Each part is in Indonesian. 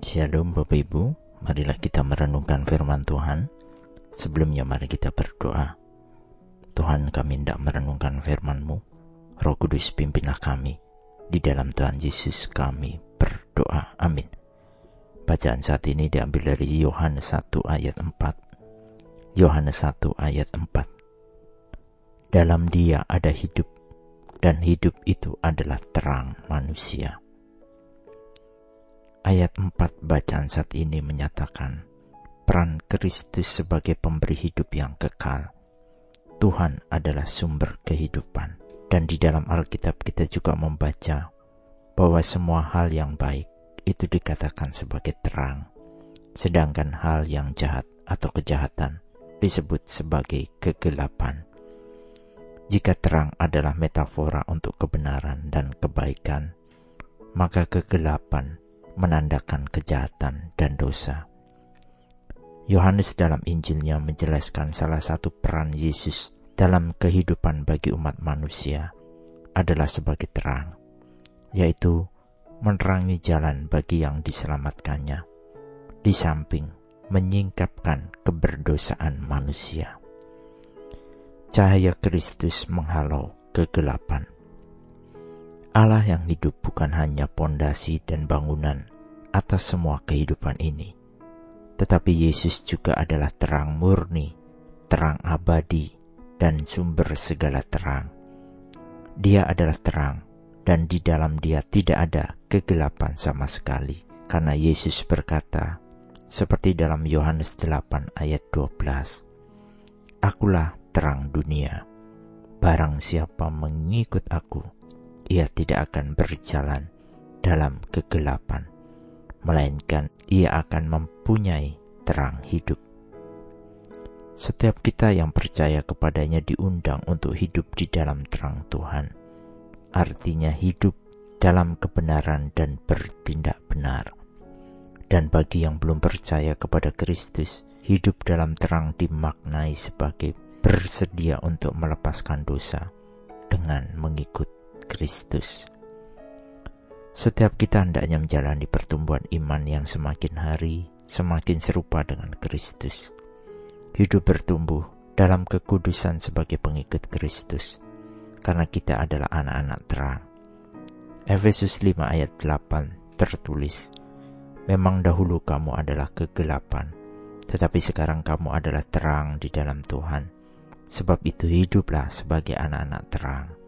Shalom Bapak Ibu, marilah kita merenungkan firman Tuhan. Sebelumnya mari kita berdoa. Tuhan kami hendak merenungkan firman-Mu. Roh Kudus pimpinlah kami. Di dalam Tuhan Yesus kami berdoa. Amin. Bacaan saat ini diambil dari Yohanes 1 ayat 4. Yohanes 1 ayat 4. Dalam dia ada hidup, dan hidup itu adalah terang manusia. Ayat 4 bacaan saat ini menyatakan peran Kristus sebagai pemberi hidup yang kekal. Tuhan adalah sumber kehidupan. Dan di dalam Alkitab kita juga membaca bahwa semua hal yang baik itu dikatakan sebagai terang. Sedangkan hal yang jahat atau kejahatan disebut sebagai kegelapan. Jika terang adalah metafora untuk kebenaran dan kebaikan, maka kegelapan menandakan kejahatan dan dosa. Yohanes dalam Injilnya menjelaskan salah satu peran Yesus dalam kehidupan bagi umat manusia adalah sebagai terang, yaitu menerangi jalan bagi yang diselamatkannya, di samping menyingkapkan keberdosaan manusia. Cahaya Kristus menghalau kegelapan. Allah yang hidup bukan hanya pondasi dan bangunan atas semua kehidupan ini, tetapi Yesus juga adalah terang murni, terang abadi, dan sumber segala terang. Dia adalah terang, dan di dalam Dia tidak ada kegelapan sama sekali, karena Yesus berkata, seperti dalam Yohanes 8 ayat 12, Akulah terang dunia. Barang siapa mengikut aku, ia tidak akan berjalan dalam kegelapan, melainkan ia akan mempunyai terang hidup. Setiap kita yang percaya kepadanya diundang untuk hidup di dalam terang Tuhan, artinya hidup dalam kebenaran dan bertindak benar. Dan bagi yang belum percaya kepada Kristus, hidup dalam terang dimaknai sebagai bersedia untuk melepaskan dosa dengan mengikut Kristus. Setiap kita hendaknya menjalani pertumbuhan iman yang semakin hari semakin serupa dengan Kristus. Hidup bertumbuh dalam kekudusan sebagai pengikut Kristus, karena kita adalah anak-anak terang. Efesus 5 ayat 8 tertulis, Memang dahulu kamu adalah kegelapan, tetapi sekarang kamu adalah terang di dalam Tuhan. Sebab itu hiduplah sebagai anak-anak terang.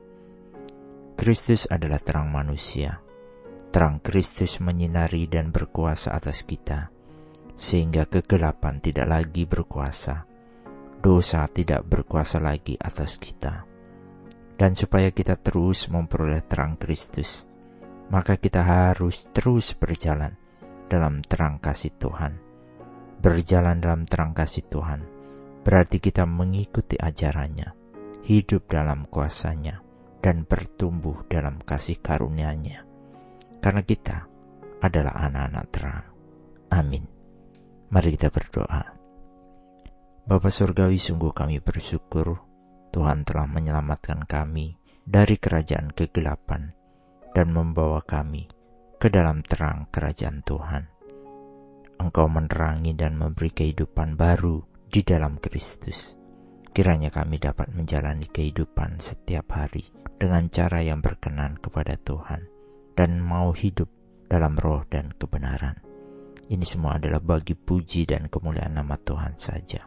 Kristus adalah terang manusia. Terang Kristus menyinari dan berkuasa atas kita, sehingga kegelapan tidak lagi berkuasa. Dosa tidak berkuasa lagi atas kita. Dan supaya kita terus memperoleh terang Kristus, maka kita harus terus berjalan dalam terang kasih Tuhan. Berjalan dalam terang kasih Tuhan berarti kita mengikuti ajarannya, hidup dalam kuasanya, dan bertumbuh dalam kasih karunia-Nya. Karena kita adalah anak-anak terang. Amin. Mari kita berdoa. Bapa Surgawi sungguh kami bersyukur Tuhan telah menyelamatkan kami dari kerajaan kegelapan dan membawa kami ke dalam terang kerajaan Tuhan. Engkau menerangi dan memberi kehidupan baru di dalam Kristus. Kiranya kami dapat menjalani kehidupan setiap hari dengan cara yang berkenan kepada Tuhan dan mau hidup dalam roh dan kebenaran. Ini semua adalah bagi puji dan kemuliaan nama Tuhan saja.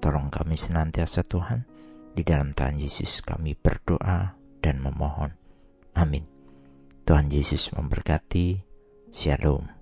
Tolong kami senantiasa Tuhan, di dalam Tuhan Yesus kami berdoa dan memohon. Amin. Tuhan Yesus memberkati. Shalom.